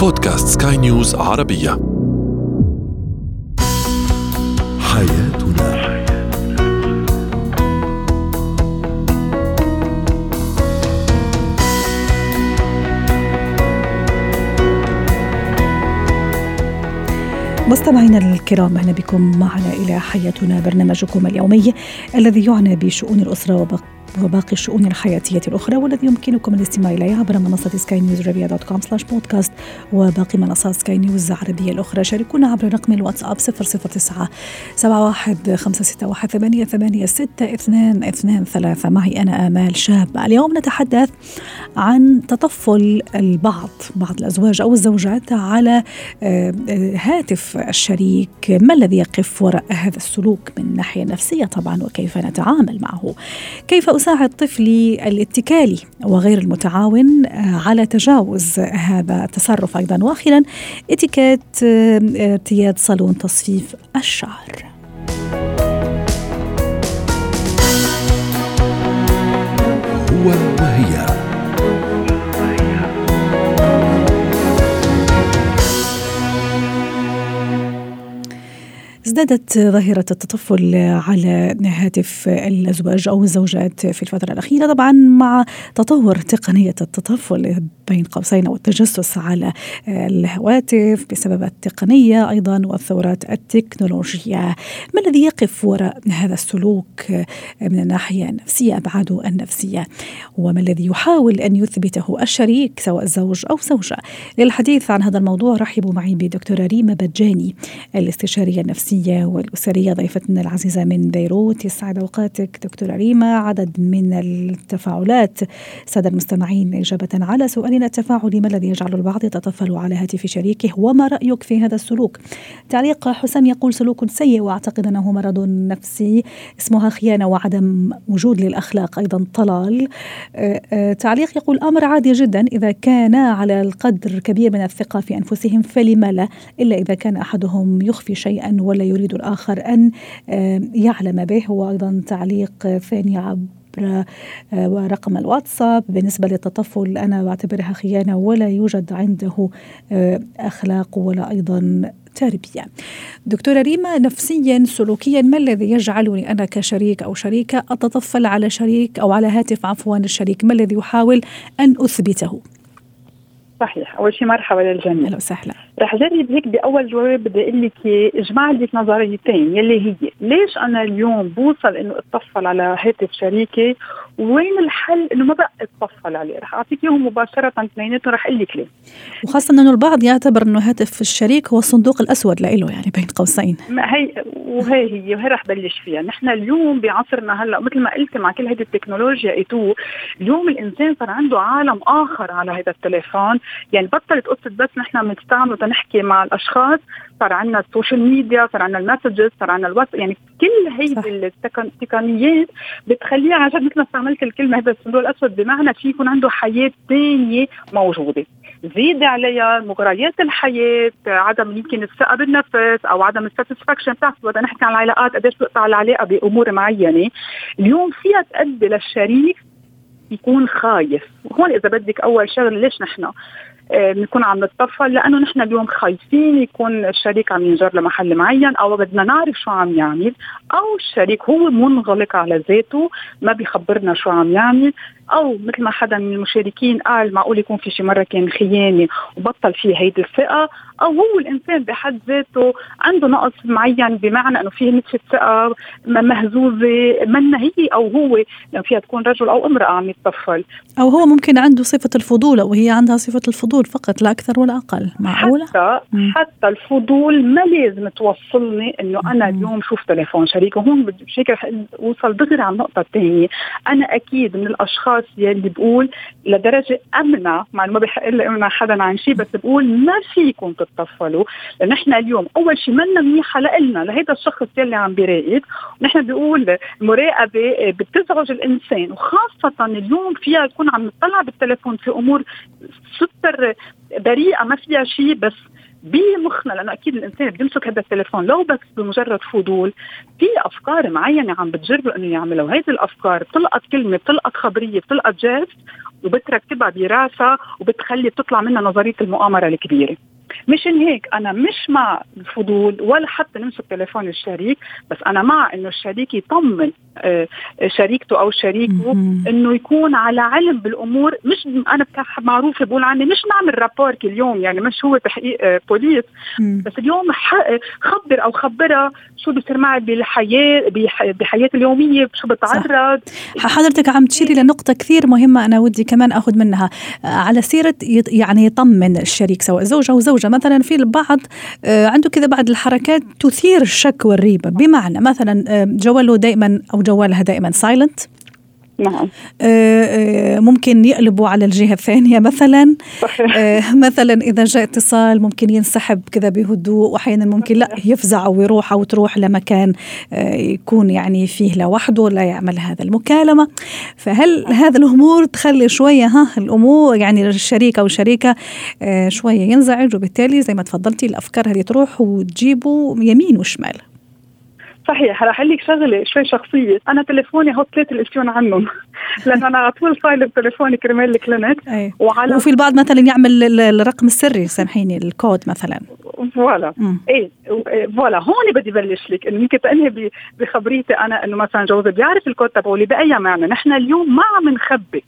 بودكاست سكاي نيوز عربية. حياتنا. مستمعينا الكرام أهلا بكم معنا إلى حياتنا برنامجكم اليومي الذي يعنى بشؤون الأسرة وبق وباقي الشؤون الحياتية الأخرى والذي يمكنكم الاستماع إليه عبر منصة سكاي نيوز عربية dot com slash podcast وباقي منصات سكاي نيوز العربية الأخرى. شاركونا عبر رقم الواتساب 009 71 561 8 8 6 2 2 3 معي أنا آمال شاب. اليوم نتحدث عن تطفل البعض بعض الأزواج أو الزوجات على آه، هاتف الشريك. ما الذي يقف وراء هذا السلوك من ناحية نفسية طبعا وكيف نتعامل معه؟ كيف أساعد طفلي الاتكالي وغير المتعاون على تجاوز هذا التصرف. أيضا وأخيرا إتيكيت ارتياد صالون تصفيف الشعر. هو وهي. ازدادت ظاهرة التطفل على هاتف الأزواج أو الزوجات في الفترة الأخيرة طبعا مع تطور تقنية التطفل. بين قوسين أو التجسس على الهواتف بسبب التقنية أيضا والثورات التكنولوجية. ما الذي يقف وراء هذا السلوك من الناحية النفسية أبعاده النفسية؟ وما الذي يحاول أن يثبته الشريك سواء زوج أو زوجة؟ للحديث عن هذا الموضوع رحبوا معي بدكتورة ريما بجاني الاستشارية النفسية والأسرية ضيفتنا العزيزة من بيروت. يسعد أوقاتك دكتورة ريما. عدد من التفاعلات سادة المستمعين إجابة على سؤالنا. التفاعلي ما الذي يجعل البعض يتطفل على هاتف شريكه؟ وما رأيك في هذا السلوك؟ تعليق حسام يقول سلوك سيء وأعتقد أنه مرض نفسي اسمها خيانة وعدم وجود للأخلاق أيضا طلال. آه، آه، تعليق يقول أمر عادي جدا إذا كان على القدر كبير من الثقة في أنفسهم فلم لا إلا إذا كان أحدهم يخفي شيئا ولا يريد الآخر أن آه، يعلم به. هو أيضا تعليق ثاني عبر ورقم الواتساب. بالنسبة للتطفل أنا بعتبرها خيانة ولا يوجد عنده آه، أخلاق ولا أيضا تربية. دكتورة ريما نفسيا سلوكيا ما الذي يجعلني أنا كشريك أو شريكة أتطفل على شريك أو على هاتف عفوا الشريك؟ ما الذي يحاول أن أثبته؟ صحيح. أول شيء مرحبا للجميع. أهلا وسهلا. رح جرب هيك بأول جواب بدي أقول لك اجمع لك نظريتين يلي هي ليش أنا اليوم بوصل إنه أتطفل على هاتف شريكي؟ وين الحل إنه ما بقى أتطفل عليه؟ رح أعطيك إياهم مباشرة اثنيناتهم رح أقول لك ليه. وخاصة أنه البعض يعتبر أنه هاتف الشريك هو الصندوق الأسود لإله يعني بين قوسين. ما هي وهي هي وهي رح بلش فيها. نحن اليوم بعصرنا هلأ مثل ما قلت مع كل هذه التكنولوجيا et tout اليوم الإنسان صار عنده عالم آخر على هذا التليفون. يعني بطلت قصة بس نحن بنستعمله تنحكي مع الأشخاص صار عندنا ال social media صار عندنا ال messages صار عندنا الواتس يعني كل هيدي التقنيات بتخليها عن جد مثل ما استعملت الكلمة هذا الصندوق الأسود بمعنى في يكون عنده حياة ثانية موجودة. زيد عليها مغريات الحياة عدم يمكن الثقة بالنفس أو عدم الساتسفاكشن بتعرف بدنا نحكي عن العلاقات قديش بتقطع العلاقة بأمور معينة. اليوم فيها تؤدي للشريك يكون خايف. وهون إذا بدك أول شغلة ليش نحن؟ بنكون عم نتطفل لأنه نحن اليوم خايفين يكون الشريك عم ينجر لمحل معين أو بدنا نعرف شو عم يعمل أو الشريك هو منغلق على ذاته ما بيخبرنا شو عم يعمل. أو مثل ما حدا من المشاركين قال معقول يكون في شي مرة كان خيانة وبطل فيه هيدي الثقة أو هو الإنسان بحد ذاته عنده نقص معين بمعنى إنه فيه نتفة ثقة مهزوزة منا هي أو هو لو فيها تكون رجل أو امرأة عم يتطفل أو هو ممكن عنده صفة الفضول أو هي عندها صفة الفضول فقط لا أكثر ولا أقل معقولة؟ حتى. حتى الفضول ما لازم توصلني إنه أنا. اليوم شوف تليفون شريكي وهون بشكل اوصل دغري على النقطة الثانية أنا أكيد من الأشخاص يلي بقول لدرجة أمنع مع إنه ما بحق لي أمنع حدا عن شيء بس بقول ما فيكم تتطفلوا. إحنا اليوم أول شيء منا منيحة لنا لهيدا الشخص يلي عم بيراقب. ونحن بنقول المراقبة بتزعج الإنسان وخاصة اليوم فيها تكون عم نطلع بالتليفون في أمور سوبر بريئة ما فيها شيء بس بمخنا لأنه أكيد الإنسان بيمسك هذا التليفون لو بس بمجرد فضول. في أفكار معينة عم بتجربه إنه يعملها وهيدي الأفكار بتلقط كلمة بتلقط خبرية بتلقط geste وبتركبها براسها وبتخلي بتطلع منها نظرية المؤامرة الكبيرة. مشان هيك أنا مش مع الفضول ولا حتى نمسك تليفون الشريك بس أنا مع إنه الشريك يطمن آه، شريكته أو شريكه إنه يكون على علم بالأمور. مش أنا معروفة بقول عني مش نعمل rapport كل يوم يعني مش هو تحقيق آه، بوليس. بس اليوم خبر أو خبرها شو بصير معي بالحياة بحياتي اليومية شو بتعرض. حضرتك عم تشيري لنقطة كثير مهمة أنا ودي كمان أخذ منها. آه، على سيرة يعني يطمن الشريك سواء زوج أو زوجة. مثلا في البعض عنده كذا بعض الحركات تثير الشك والريبة. بمعنى مثلا جواله دائما أو جوالها دائما silent نعم. آه، آه، ممكن يقلبوا على الجهة الثانية مثلا. صحيح. آه، مثلا إذا جاء اتصال ممكن ينسحب كذا بهدوء واحيانا ممكن لا يفزع أو يروح أو تروح لمكان يكون يعني فيه لوحده لا يعمل هذا المكالمة. فهل هذا الأمور تخلي شوية ها الأمور يعني الشريك أو الشريكه شوية ينزعج؟ وبالتالي زي ما تفضلتي الأفكار هذه تروح وتجيبه يمين وشمال. صحيح رح لك شغلة شوي شخصية. أنا تليفوني هو ثلاث الاسيون عنهم. لأنه أنا على طول صايله بتليفوني كرمال الكلينيك. وعلى وفي البعض مثلا يعمل الرقم السري سامحيني الكود مثلا. فوالا. إيه فوالا. هون بدي بلش لك إنه يمكن تنهي بخبريتي أنا إنه مثلا جوزي بيعرف الكود تبعولي بأي معنى. نحن اليوم ما عم نخبي.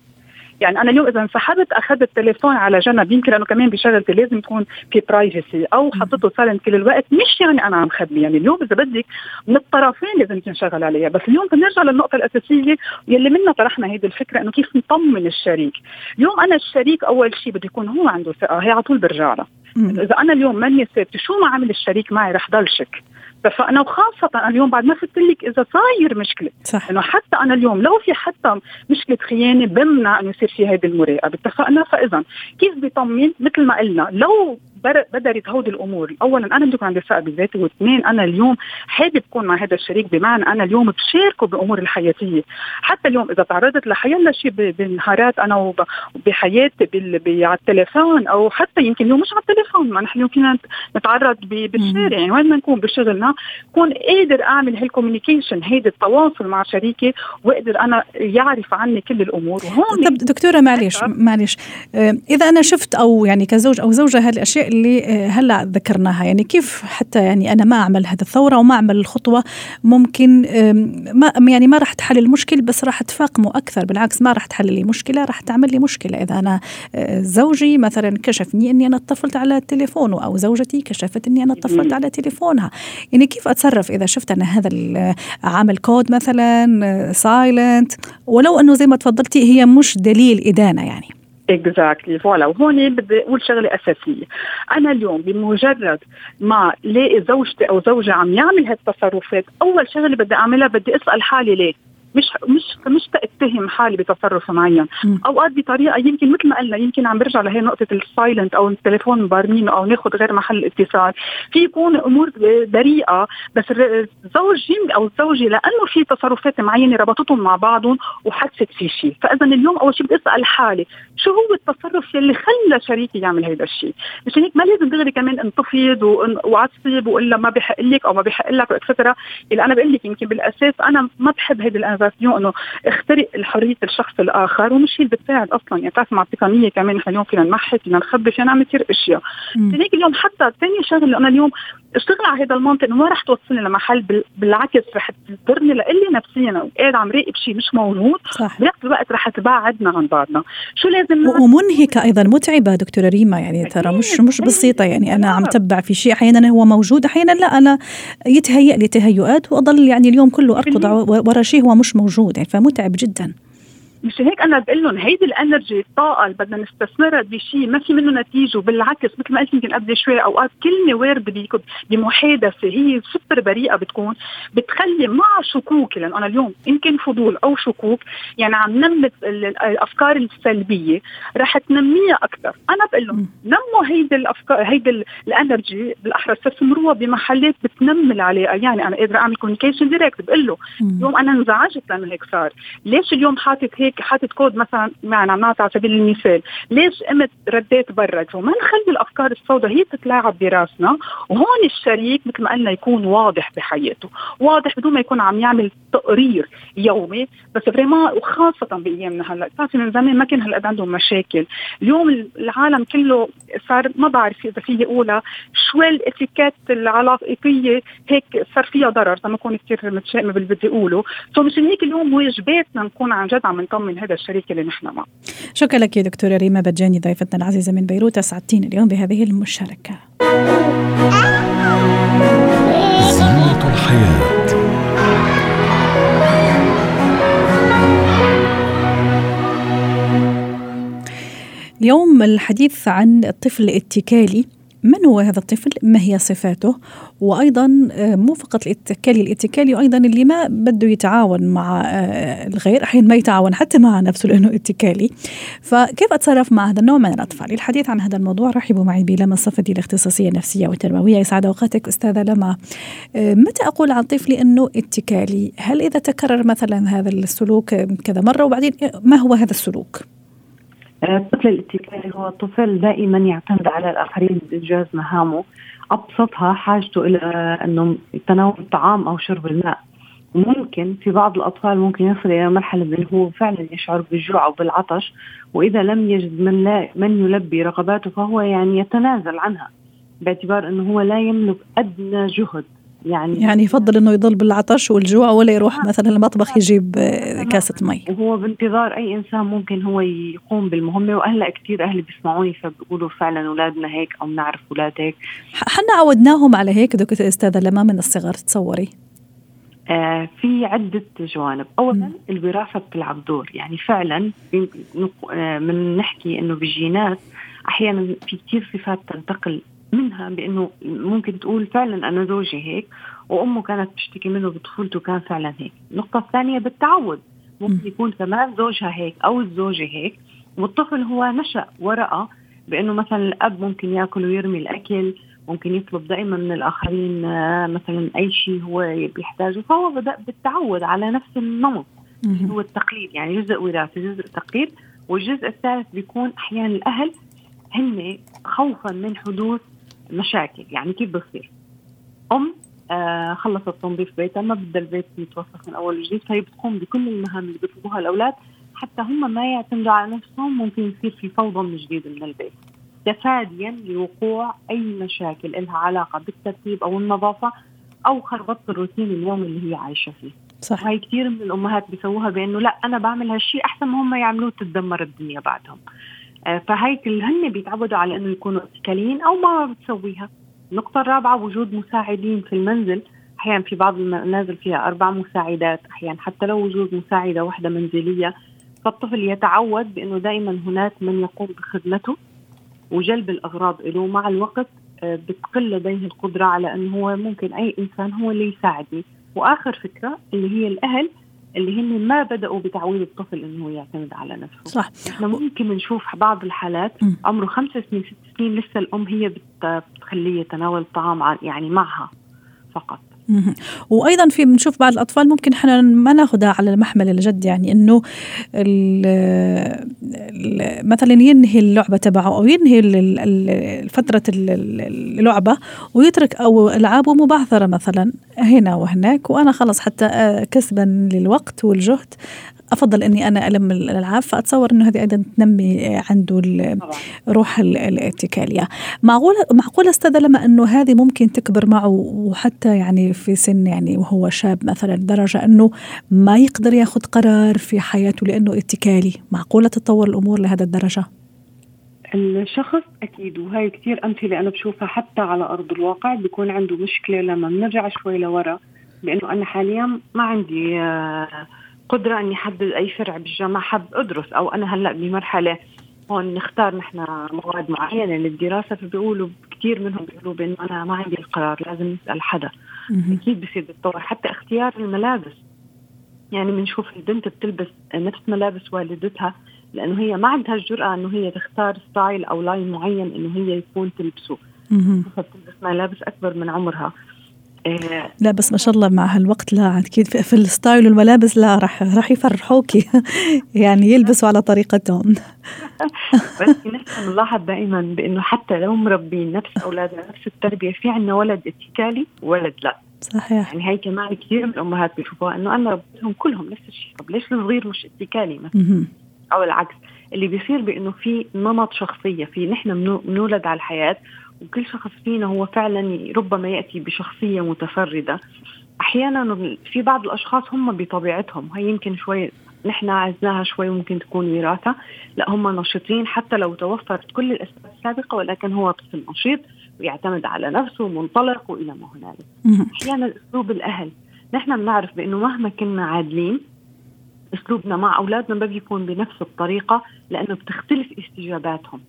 يعني أنا اليوم إذا انسحبت أخذت التليفون على جنب. يمكن لأنه كمان بشغلتي لازم تكون في privacy أو حطيته silent كل الوقت. مش يعني أنا عم خبي يعني اليوم إذا بدك من الطرفين لازم تنشغل عليها. بس اليوم بنرجع للنقطة الأساسية يلي منها طرحنا هيدي الفكرة إنه كيف نطمن الشريك. اليوم أنا الشريك أول شيء بده يكون هو عنده ثقة. هي على طول برجع لها. إذا أنا اليوم ماني ثابته شو ما عمل الشريك معي رح ضل شك. اتفقنا. وخاصة اليوم بعد ما قلت لك إذا صاير مشكلة صح. إنه حتى أنا اليوم لو في حتى مشكلة خيانة بمنع إنه يصير في هذه المراقبة. اتفقنا؟ فإذا كيف بيطمن؟ مثل ما قلنا لو بدرت هودي الأمور. اولا أنا بدي يكون عندي ثقه بذاتي واثنين أنا اليوم حابب أكون مع هذا الشريك بمعنى أنا اليوم بشاركه بأمور الحياتية. حتى اليوم إذا تعرضت لحيلا شيء بنهارات أنا وبحياتي على التليفون أو حتى يمكن اليوم مش على التليفون ما نحن يمكن نتعرض بالشارع. يعني وين ما نكون بشغلنا كون قادر أعمل هالكوميونيكيشن هيدي التواصل مع شريكي وأقدر أنا يعرف عني كل الأمور. وهون طب دكتورة معلش معلش آه، إذا أنا شفت أو يعني كزوج أو زوجة هالاشياء اللي آه، هلا ذكرناها. يعني كيف حتى يعني أنا ما أعمل هذه الثورة وما أعمل الخطوة ممكن ما يعني ما راح تحل المشكل بس راح تفاقمه أكثر. بالعكس ما راح تحل لي مشكلة راح تعمل لي مشكلة. إذا أنا آه، زوجي مثلا كشفني إني أنا اتصلت على تليفونه أو زوجتي كشفت إني أنا اتصلت على تليفونها. يعني كيف أتصرف إذا شفت أنا هذا عامل كود مثلا silent ولو أنه زي ما تفضلتي هي مش دليل إدانة يعني. exactly voilà وهون بدي أقول شغله اساسيه أنا اليوم بمجرد ما لاقي زوجتي أو زوجي عم يعمل هالتصرفات اول شغله بدي اعملها بدي اسال حالي ليه مش مش مش تتهم حالي بتصرف معين. أوقات بطريقة يمكن مثل ما قلنا يمكن عم برجع لهي نقطة ال silent أو التليفون مبارمينه أو ناخذ غير محل اتصال. في يكون أمور بريئة بس الزوج أو الزوجه لأنه في تصرفات معينة ربطتهم مع بعضهم وحست في شيء. فاذا اليوم أول شيء بدي أسأل حالي شو هو التصرف يلي خلى شريكي يعمل هذا الشيء؟ مشان هيك ما لازم دغري كمان انتفض وعصب وإلا ما بحق لك أو ما بحق لك و extra اللي أنا بقول لك يمكن بالأساس أنا ما بحب هيدي ال invasion إنه اخترق حريه الشخص الآخر ومش هي اللي بتساعد أصلا. يعني بتعرف مع التقنيه كمان نحن اليوم فينا نمحي فينا نخبي فينا نعمل كثير أشياء. هيك اليوم حتى ثاني شغلة أنا اليوم اشتغل على هذا المنطق إنه ما رح توصلني لمحل بالعكس رح تضرني لإلي نفسيا. وقاعد عم راقب شيء مش موجود صح. بنفس الوقت رح تبعدنا عن بعضنا شو لازم ومنهكة أيضا متعبة دكتورة ريما يعني ترى مش مش بسيطة يعني أنا عم تبع في شيء أحيانا هو موجود أحيانا لا أنا يتهيأ لي تهيؤات وأضل يعني اليوم كله أركض ورا شيء هو مش موجود يعني فمتعب جدا. مش هيك أنا بقول لهم هيدي الإنرجي الطاقة اللي بدنا نستثمرها بشيء ما في منه نتيجة وبالعكس مثل ما قلت يمكن قبل شوي أوقات كلمه وارده بمحادثة هي سوبر بريئة بتكون بتخلي مع شكوك لأنه أنا اليوم يمكن فضول أو شكوك يعني عم نمت الأفكار السلبية رح تنميها أكثر. أنا بقول لهم نموا هيدي الأفكار هيدي ال energy بالأحرى استثمروها بمحلات بتنمي العلاقه يعني أنا قادرة أعمل communication direct بقول له اليوم أنا انزعجت لأنه هيك صار. ليش اليوم حاطط هيك هيك حاطط كود مثلا معنا نعطي على سبيل المثال. ليش قمت رديت برا؟ وما نخلي الأفكار السوداء هي تتلاعب براسنا وهون الشريك مثل ما قلنا يكون واضح بحياته واضح بدون ما يكون عم يعمل تقرير يومي بس فريما وخاصة بأيامنا هلأ. بتعرفي من زمان ما كان هالقد عندهم مشاكل. اليوم العالم كله صار ما بعرف إذا في أقولها شوي الاتيكيت العلاقية هيك صار فيها ضرر ما اكون كثير متشائمة باللي بدي أقوله. سو مشان هيك اليوم واجباتنا نكون عن جد عم نطمن هذا الشريك اللي نحن معه. شكرا لك يا دكتورة ريما بجاني ضيفتنا العزيزة من بيروت. اسعدتينا اليوم بهذه المشاركة. زينة الحياة. اليوم الحديث عن الطفل الاتكالي. من هو هذا الطفل؟ ما هي صفاته؟ وأيضا آه، مو فقط الاتكالي الاتكالي وأيضا اللي ما بده يتعاون مع آه، الغير أحيانا ما يتعاون حتى مع نفسه لأنه اتكالي. فكيف أتصرف مع هذا النوع من الأطفال؟ للحديث عن هذا الموضوع رحبوا معي بلما الصفدي الاختصاصية النفسية والتربوية. يسعد أوقاتك أستاذة لما آه، متى أقول عن طفلي أنه اتكالي؟ هل إذا تكرر مثلا هذا السلوك كذا مرة وبعدين ما هو هذا السلوك؟ الطفل الاتكالي هو طفل دائما يعتمد على الآخرين بإنجاز مهامه. أبسطها حاجته إلى أنه تناول الطعام أو شرب الماء. ممكن في بعض الأطفال ممكن يصل إلى مرحلة إنه هو فعلا يشعر بالجوع أو بالعطش وإذا لم يجد من لا من يلبي رغباته فهو يعني يتنازل عنها باعتبار إنه هو لا يملك أدنى جهد. يعني يعني يفضل إنه يضل بالعطش والجوع ولا يروح آه. مثلا المطبخ يجيب آه، كاسة مي؟ وهو بانتظار أي إنسان ممكن هو يقوم بالمهمة واهلا كثير أهلي بيسمعوني فبيقولوا فعلا أولادنا هيك أو بنعرف أولاد هيك. حنا عودناهم على هيك دكتور أستاذة لما من الصغر تصوري؟ آه في عدة جوانب. أولا الوراثة بتلعب دور. يعني فعلا آه من نحكي أنه بالجينات أحيانا في كثير صفات تنتقل منها بأنه ممكن تقول فعلا أنا زوجي هيك وأمه كانت تشتكي منه بطفولته كان فعلا هيك، النقطه الثانية بالتعود. ممكن يكون كمان زوجها هيك أو الزوجة هيك والطفل هو نشأ ورقه بأنه مثلا الأب ممكن يأكل ويرمي الأكل ممكن يطلب دائما من الآخرين آه، مثلا أي شيء هو بيحتاجه. فهو بدأ بالتعود على نفس النمط هو التقليد. يعني جزء وراثي جزء تقليد والجزء الثالث بيكون أحيانا الأهل هن خوفا من حدوث مشاكل. يعني كيف بصير؟ أم آه خلصت تنظيف بيتها ما بدها البيت يتوسخ من أول وجديد فهي بتقوم بكل المهام اللي بيطلبوها الأولاد. حتى هم ما يعتمدوا على نفسهم ممكن يصير في فوضى من جديد من البيت. تفاديا لوقوع أي مشاكل لها علاقة بالترتيب أو النظافة أو خربطة الروتين اليومي اللي هي عايشة فيه. صح. هاي كثير من الأمهات بيسووها بأنه لا أنا بعمل هالشيء أحسن ما هم يعملوه تتدمر الدنيا بعدهم. آه، فهي هن بيتعودوا على إنه يكونوا اتكاليين أو ما بتسويها. النقطة الرابعة وجود مساعدين في المنزل. أحيانا في بعض المنازل فيها أربع مساعدات أحيانا حتى لو وجود مساعدة واحدة منزلية. فالطفل يتعود بأنه دائما هناك من يقوم بخدمته وجلب الأغراض له مع الوقت آه، بتقل لديه القدرة على أنه هو ممكن أي إنسان هو اللي يساعدني. وآخر فكرة اللي هي الأهل. اللي هن ما بدأوا بتعويض الطفل إنه يعتمد على نفسه. صح. إحنا ممكن نشوف بعض الحالات م. عمره خمس سنين ست سنين لسه الأم هي بتخليه يتناول الطعام يعني معها فقط. وأيضا في بنشوف بعض الأطفال ممكن إحنا ما ناخذها على المحمل الجد يعني إنه مثلا ينهي اللعبة تبعه أو ينهي فترة اللعبة ويترك أو العابه مبعثرة مثلا هنا وهناك وأنا خلص حتى كسبا للوقت والجهد. أفضل إني أنا ألم الألعاب فأتصور إنه هذه أيضا تنمي عنده روح الاتكالية. معقوله معقولة استاذه لما أنه هذه ممكن تكبر معه وحتى يعني في سن يعني وهو شاب مثلا لدرجة أنه ما يقدر ياخذ قرار في حياته لأنه اتكالي. معقولة تتطور الأمور لهذا الدرجة؟ الشخص أكيد وهي كثير أمثلة أنا بشوفها حتى على أرض الواقع بيكون عنده مشكلة لما بنرجع شوي لورا لأنه أنا حاليا ما عندي آه قدرة إني أحدد أي فرع بالجامعة حب أدرس أو أنا هلأ بمرحلة هون نختار نحن مواد معينة للدراسة فبيقولوا كثير منهم بيقولوا بأنه أنا ما عندي القرار لازم نسأل حدا. أكيد بصير بتطور. حتى اختيار الملابس. يعني بنشوف البنت بتلبس نفس ملابس والدتها لأنه هي ما عندها الجرأة إنه هي تختار style أو line معين إنه هي يكون تلبسه. فبتلبس ملابس أكبر من عمرها. لا بس ما شاء الله مع هالوقت لا أكيد في ال style والملابس لا راح راح يفرحوكي. يعني يلبسوا على طريقتهم. بس نحن بنلاحظ دائما بإنه حتى لو مربين نفس أولادنا نفس التربية في عندنا ولد اتكالي وولد لا. صحيح. يعني هي كمان كثير من الأمهات بيشوفوها إنه أنا ربيتهم كلهم نفس الشيء. طب ليش الصغير مش اتكالي مثلا؟ أو العكس. اللي بيصير بإنه في نمط شخصية في نحن بنولد على الحياة وكل شخص فينا هو فعلا ربما يأتي بشخصية متفردة. أحيانا في بعض الأشخاص هم بطبيعتهم. هي يمكن شوي نحن عزناها شوي ممكن تكون وراثة. لا هم نشيطين حتى لو توفرت كل الأسباب السابقة ولكن هو طفل نشيط ويعتمد على نفسه منطلق وإلى ما هنالك. أحيانا أسلوب الأهل. نحن بنعرف بأنه مهما كنا عادلين أسلوبنا مع أولادنا ما بيكون بنفس الطريقة لأنه بتختلف استجاباتهم.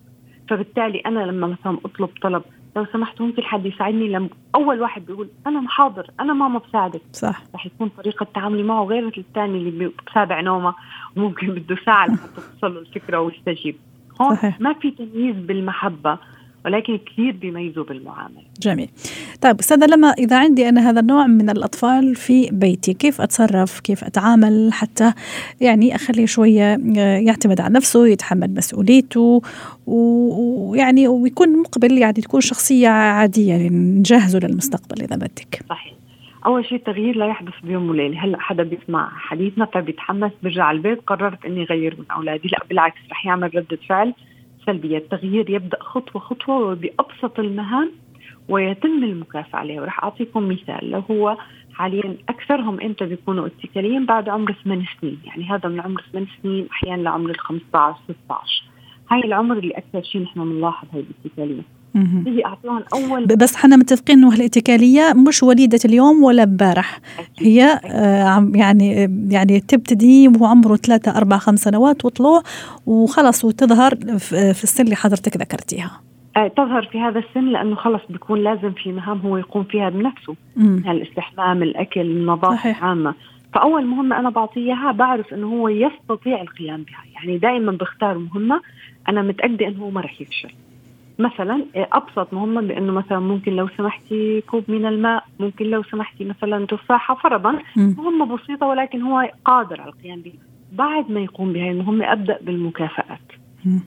فبالتالي أنا لما مثلا أطلب طلب لو سمحت ممكن حد يساعدني لما أول واحد بيقول أنا حاضر أنا ماما بساعدك صح. رح يكون طريقة تعاملي معه غير الثاني اللي بسابع نومة وممكن بده ساعة لحتى توصل له الفكرة ويستجيب هون صحيح. ما في تمييز بالمحبة. ولكن كثير بيميزوا بالمعاملة. جميل. طيب أستاذة لما إذا عندي أنا هذا النوع من الأطفال في بيتي، كيف أتصرف؟ كيف أتعامل حتى يعني أخليه شوية آه، يعتمد على نفسه، يتحمل مسؤوليته ويعني ويكون مقبل يعني تكون شخصية عادية نجهزه للمستقبل إذا بدك. صحيح. أول شيء التغيير لا يحدث بيوم وليلة هلأ حدا بيسمع حديثنا فبيتحمس بيرجع على البيت قررت إني اغير من أولادي لأ بالعكس رح يعمل ردة فعل سلبية. التغيير يبدأ خطوة خطوة وبأبسط المهام ويتم المكافأة عليه وراح أعطيكم مثال. لو هو حاليا أكثرهم إمتى بيكونوا اتكاليين؟ بعد عمر 8 سنين. يعني هذا من عمر 8 سنين أحيانا لعمر ال 15 16 هاي العمر اللي أكثر شيء نحن بنلاحظ هاي الاتكالية. بيجي اعطوهم أول بس إحنا متفقين إنه الاتكاليه مش وليدة اليوم ولا امبارح. هي آه يعني يعني تبتدي وهو عمره ثلاثة أربع خمس سنوات وطلوع وخلص وتظهر في السن اللي حضرتك ذكرتيها. آه، تظهر في هذا السن لأنه خلص بيكون لازم في مهام هو يقوم فيها بنفسه. يعني الاستحمام الأكل النظافة العامة. فأول مهمة أنا بعطيه اياها بعرف إنه هو يستطيع القيام بها. يعني دائما بختار مهمة أنا متأكدة إنه هو ما رح يفشل. مثلا أبسط مهمه بأنه مثلا ممكن لو سمحتي كوب من الماء ممكن لو سمحتي مثلا تفاحة فرضا مهمة بسيطة ولكن هو قادر على القيام بها. بعد ما يقوم بهذه المهمه أبدأ بالمكافآت.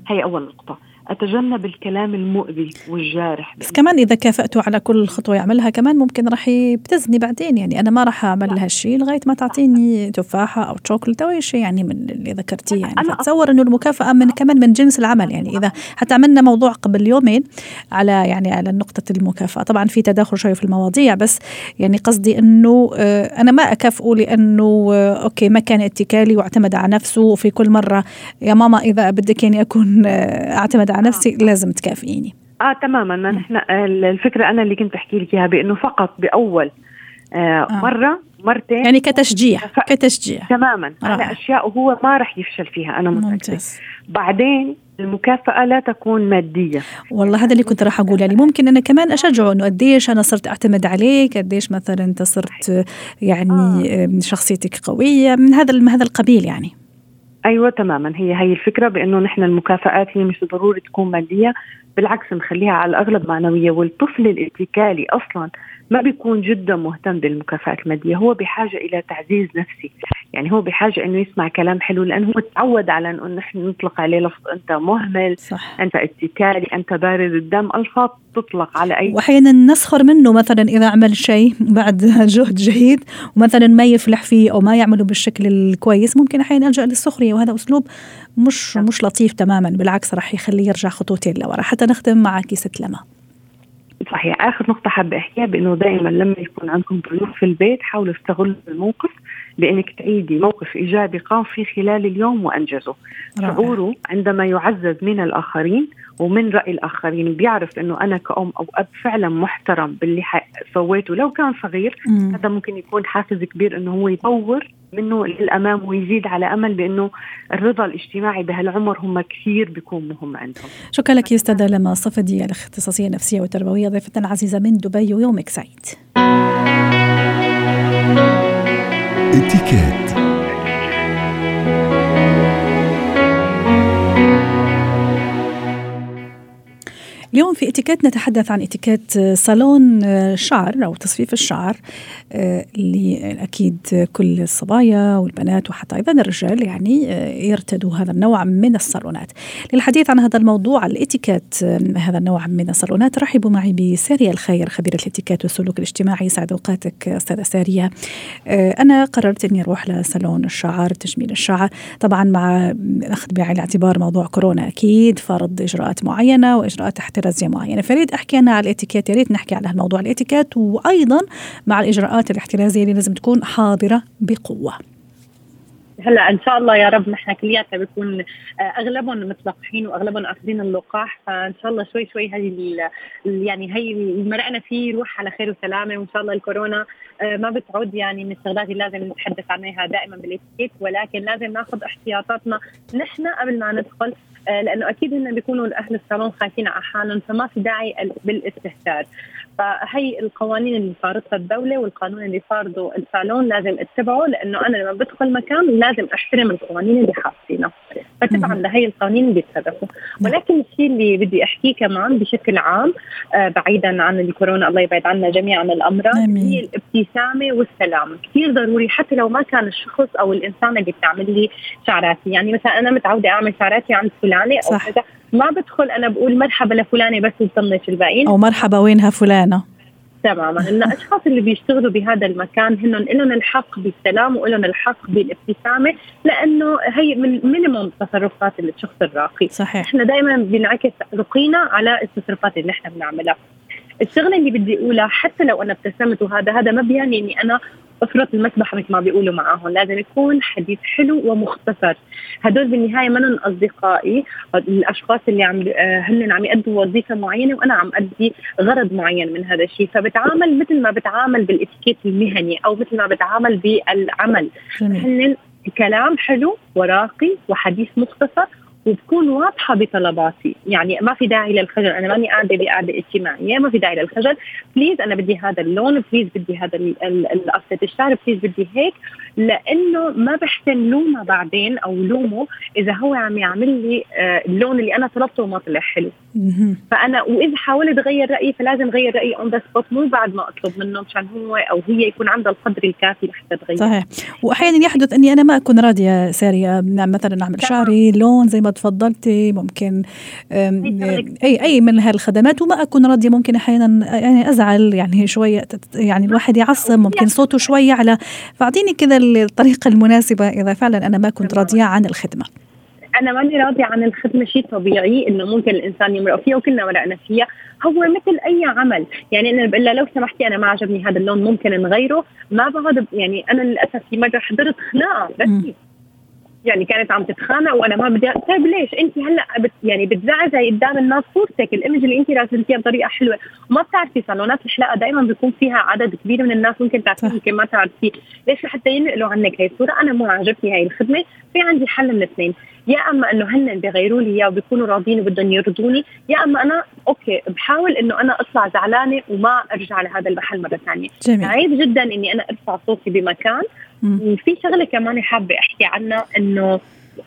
هي أول نقطة. أتجنب الكلام المؤذي والجارح. بس كمان إذا كافأته على كل خطوة يعملها كمان ممكن راح يبتزني بعدين. يعني أنا ما راح أعمل هالشيء لغاية ما تعطيني تفاحة أو شوكولاته أو أي شيء يعني من اللي ذكرتيه يعني. أنا فتصور إنه المكافأة من كمان من جنس العمل. يعني إذا حتى عملنا موضوع قبل يومين على يعني على نقطة المكافأة. طبعا في تداخل شوي في المواضيع بس يعني قصدي إنه آه، أنا ما أكافئه لأنه آه، أوكي ما كان اتكالي واعتمد على نفسه. وفي كل مرة يا ماما إذا بدك يعني أكون آه، أعتمد على نفسي آه. لازم تكافئيني. آه تماما. ما نحن الفكرة أنا اللي كنت أحكي لك إياها بأنه فقط بأول آه آه. مرة مرتين. يعني كتشجيع كتشجيع. تماما. على أشياء هو ما راح يفشل فيها أنا متأكدة. بعدين المكافأة لا تكون مادية. والله هذا اللي كنت راح أقول. يعني ممكن أنا كمان أشجعه أنه قديش أنا صرت أعتمد عليك قديش مثلا أنت صرت يعني آه. شخصيتك قوية من هذا من هذا القبيل يعني. أيوه تماما. هي هي الفكرة بأنه نحن المكافآت هي مش ضروري تكون ماديه بالعكس نخليها على الأغلب معنوية. والطفل الاتكالي أصلا ما بيكون جدا مهتم بالمكافآت الماديه هو بحاجة إلى تعزيز نفسي يعني هو بحاجة إنه يسمع كلام حلو لأنه هو تعود على إنه نحن نطلق عليه لفظ أنت مهمل صح. أنت اتكالي أنت بارد الدم ألفاظ تطلق على أي وأحيانا نسخر منه مثلا إذا عمل شيء بعد جهد جهيد ومثلا ما يفلح فيه أو ما يعمله بالشكل الكويس ممكن أحيانا ألجأ للسخرية وهذا أسلوب مش مش لطيف تماما بالعكس راح يخليه يرجع خطوتين لورا. حتى نختم معك ست لما. صحيح. آخر نقطة حابة أحكيها بإنه دائما لما يكون عندكم ضيوف في البيت حاولوا استغلوا الموقف بإنك تعيدي موقف إيجابي قام فيه خلال اليوم وأنجزه. شعوره عندما يعزز من الآخرين ومن رأي الآخرين بيعرف إنه أنا كأم أو أب فعلا محترم باللي سويته لو كان صغير مم. هذا ممكن يكون حافز كبير إنه هو يطور منه للأمام ويزيد على أمل بإنه الرضا الاجتماعي بهالعمر هم كثير بيكون مهم عندهم. شكرا لك يا أستاذة لما صفدي الاختصاصية النفسية والتربوية ضيفتنا العزيزه من دبي ويومك سعيد. اتكات اليوم في اتيكيت نتحدث عن اتيكيت صالون شعر أو تصفيف الشعر اللي أكيد كل الصبايا والبنات وحتى أيضا الرجال يعني يرتدوا هذا النوع من الصالونات. للحديث عن هذا الموضوع الاتيكيت هذا النوع من الصالونات رحبوا معي بسارية الخير خبيرة الاتيكيت والسلوك الاجتماعي سعد أوقاتك أستاذة سارية. أنا قررت إني أروح لصالون الشعر تجميل الشعر طبعا مع أخذ بعين الاعتبار موضوع كورونا أكيد فرض إجراءات معينة وإجراءات احترازيه معينه فريد أحكي أنا على الإتيكيت. يا ريت نحكي على هالموضوع الإتيكيت وأيضا مع الإجراءات الاحترازية اللي لازم تكون حاضرة بقوة. هلا إن شاء الله يا رب نحن كلياتنا بيكون أغلبهم متلقحين وأغلبهم أخذين اللقاح. فإن شاء الله شوي شوي هذه يعني هي اللي مرقنا فيه يروح على خير وسلامة. وإن شاء الله الكورونا ما بتعود يعني من الشغلات اللي لازم نتحدث عنها دائما بالاتيكيت ولكن لازم ناخذ احتياطاتنا نحن قبل ما ندخل لأنه أكيد هن بيكونوا أهل الصالون خايفين على حالهم فما في داعي بالاستهتار. فهي القوانين اللي فارضتها الدولة والقانون اللي فارضه الصالون لازم اتبعه لأنه أنا لما بدخل مكان لازم أحترم القوانين اللي حاطينها. فتبعا لهي القوانين اللي بيتصرفوا ولكن الشيء اللي بدي أحكيه كمان بشكل عام آه بعيدا عن الكورونا الله يبعد عنا جميعا الأمراض هي الابتسامة. والسلام. كثير ضروري حتى لو ما كان الشخص أو الإنسان اللي بتعمل لي شعراتي. يعني مثلا أنا متعودة أعمل شعراتي عند فلانة أو كذا. ما بدخل أنا بقول مرحبا لفلانة بس وبطنش الباقيين. أو مرحبا وينها فلانة؟ تماما. إن الأشخاص اللي بيشتغلوا بهذا المكان هن لهم الحق بالسلام ولهم الحق بالابتسامة لأنه هي من مينيموم تصرفات الشخص الراقي. صحيح. إحنا دائما بنعكس رقينا على التصرفات اللي إحنا بنعملها. الشغلة اللي بدي أقولها حتى لو أنا ابتسمت وهذا هذا ما بيعني إني أنا أفرط المسبحه مثل ما بيقولوا معاهم. لازم يكون حديث حلو ومختصر. هدول بالنهاية منهم أصدقائي الأشخاص اللي عم هن عم يأدوا وظيفة معينة وأنا عم أدي غرض معين من هذا الشيء. فبتعامل مثل ما بتعامل بالإتيكيت المهني أو مثل ما بتعامل بالعمل. هن كلام حلو وراقي وحديث مختصر وبكون واضحة بطلباتي. يعني ما في داعي للخجل. أنا ماني قاعدة بقعده اجتماعية ما في داعي للخجل. please أنا بدي هذا اللون please بدي هذا قصه الشعر please بدي هيك. لأنه ما بحسن لومه بعدين أو لومه إذا هو عم يعمل لي اللون اللي أنا طلبته وما طلع حلو. فأنا وإذا حاولت اغير رأيي فلازم أغير رأيي on the spot مو بعد ما أطلب منه مشان هو أو هي يكون عندها القدر الكافي لحتى تغير. صحيح. واحيانا يحدث إني أنا ما أكون راضية sorry يعني. مثلا أعمل شعري لون زي ما تفضلتي ممكن أي أي من هالخدمات. وما أكون راضية ممكن أحيانا يعني أزعل يعني شوية يعني الواحد يعصب ممكن صوته شوية على فأعطيني كذا الطريقة المناسبة إذا فعلا أنا ما كنت راضية عن الخدمة. أنا ماني راضية عن الخدمة شيء طبيعي إنه ممكن الإنسان يمرق فيها وكلنا مرقنا فيها. هو مثل أي عمل. يعني أنا بقول لو سمحتي أنا ما عجبني هذا اللون ممكن نغيره. ما بقعد يعني أنا للأسف في مرة حضرت خناقة بس. يعني كانت عم تتخانق وأنا ما بدي طيب ليش؟ أنت هلأ بت يعني بتزعزعي قدام الناس صورتك. الإيمج اللي أنت راسمتيها بطريقة حلوة. وما بتعرفي صالونات الحلاقه دائما بيكون فيها عدد كبير من الناس ممكن تعرفي ممكن ما تعرفي ليش لحتى ينقلوا عنك هي الصورة؟ أنا مو عاجبني هاي الخدمة. في عندي حل من اثنين. يا أما إنه هن بيغيروا لي إياه وبيكونوا راضيين وبدهم يرضوني يا أما أنا أوكي بحاول إنه أنا أطلع زعلانة وما أرجع لهذا المحل مرة ثانية. عيب جدا إني أنا أرفع صوتي بمكان وفي شغلة كمان حابة أحكي عنها إنه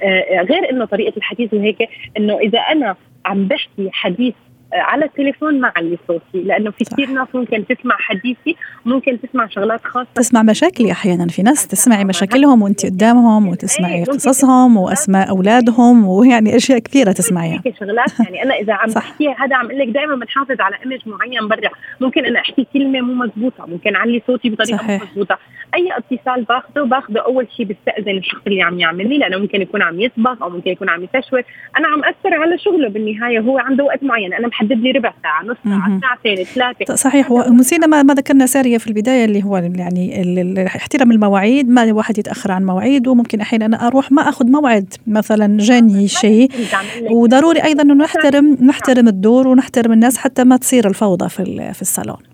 آه غير إنه طريقة الحديث وهيك إنه إذا أنا عم بحكي حديث على التليفون ما علي صوتي. لأنه في كثير ناس ممكن تسمع حديثي ممكن تسمع شغلات خاصة. تسمع مشاكلي أحيانا. في ناس تسمعي مشاكلهم وانت قدامهم وتسمعي قصصهم وأسماء أولادهم ويعني أشياء كثيرة تسمعيها. شغلات يعني. أنا إذا عم بحكي هذا عم أقول لك دائما بنحافظ على ايمج معين برا. ممكن أنا أحكي كلمة مو مزبوطه ممكن علي صوتي بطريقة صحيح. مو مزبوطه أي اتصال باخذه باخذه أول شيء بستاذن الشخص اللي عم يعمل لي لأنه ممكن يكون عم يسبق أو ممكن يكون عم يتشوي أنا عم أثر على شغله بالنهاية. هو عنده وقت معين. أنا محدد لي ربع ساعة نص ساعة ساعتين ثلاثة. صحيح. ونسينا ما, ما ذكرنا سارية في البداية اللي هو يعني احترام المواعيد ما الواحد يتأخر عن مواعيد وممكن أحيانا أنا أروح ما أخذ موعد مثلا جاني شيء. وضروري أيضا إنه نحترم نحترم الدور ونحترم الناس حتى ما تصير الفوضى في في الصالون.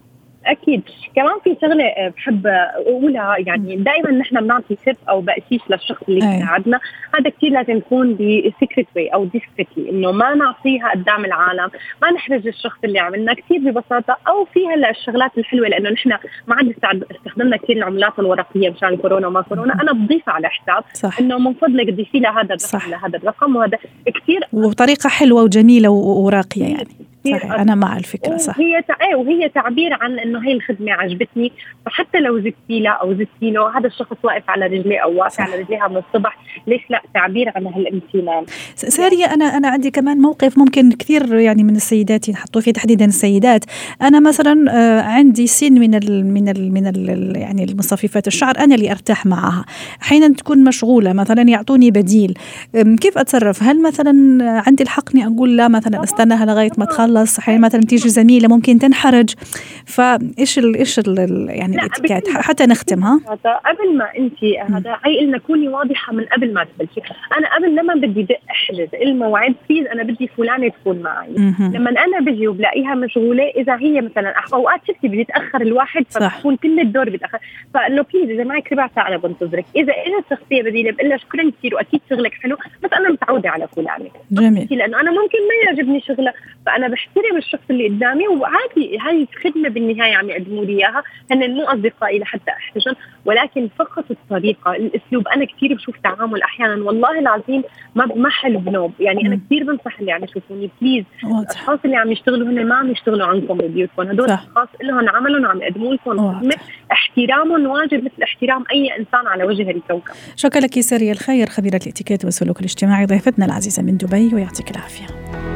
أكيد. كمان في شغلة بحب أقولها يعني دائما نحن بنعطي tip أو بقشيش للشخص اللي ساعدنا هذا كثير لازم يكون ب secret way أو discreetly إنه ما نعطيها قدام العالم ما نحرج الشخص اللي عملنا. كثير ببساطة أو في هلأ الشغلات الحلوة لأنه نحن ما عاد استخدمنا كثير العملات الورقية مشان كورونا وما كورونا. أنا بضيفها على حساب صح. إنه من فضلك ضيفي لها هذا الرقم لهذا الرقم وهذا كثير وبطريقة حلوة وجميلة وراقية يعني. كثير صحيح أنا مع الفكرة صح. وهي تع... وهي تعبير عن إنه هي الخدمة عجبتني فحتى لو زدتي له أو زدتي له هذا الشخص واقف على رجليه أو واقف على رجليها من الصبح ليش لا؟ تعبير عن هالامتنان. سارية أنا أنا عندي كمان موقف ممكن كثير يعني من السيدات ينحطوا فيه تحديدا السيدات. أنا مثلا آه، عندي سن من ال من ال من ال يعني المصففات الشعر أنا اللي أرتاح معها. أحيانا تكون مشغولة مثلا يعطوني بديل. كيف أتصرف؟ هل مثلا عندي الحق إني أقول لا مثلا أستناها لغاية ما تخلص؟ أحيانا مثلا تيجي زميلة ممكن تنحرج. فايش ال إيش ال يعني الاتيكيت؟ حتى نختم ها؟ قبل ما أنت هذا هي قلنا كوني واضحة من قبل ما تبلشي أنا قبل لما بدي دق أحجز الموعد please أنا بدي فلانة تكون معي. لما أنا بجي وبلاقيها مشغولة إذا هي مثلا أوقات شفتي بدي اتاخر الواحد فبكون كل الدور بيتاخر فانه please إذا معك ربع ساعة أنا بنتظرك. إذا إجت شخصية بديلة بقول لها شكرا كثير وأكيد شغلك حلو بس أنا متعودة على فلانة. جميل. لأنه أنا ممكن ما يعجبني شغله فأنا بحترم الشخص اللي قدامي وعادي هاي خدمه بالنهاية عم يقدموا لي إياها. هن مو أصدقائي لحتى احتاجن ولكن فقط الطريقة الأسلوب أنا كثير بشوف تعامل أحيانا والله العظيم ما ما حلو بنوب. يعني أنا كثير بنصح اللي عم يشوفوني please الأشخاص اللي عم يشتغلوا هن ما عم يشتغلوا عنكم ببيوتكم هدول أشخاص لهم عملهم وعم يقدموا لكم. احترامهم واجب مثل احترام أي إنسان على وجه الكوكب شكرا لك ساريه الخير خبيرة الإتيكيت والسلوك الاجتماعي ضيفتنا العزيزة من دبي ويعطيك العافية.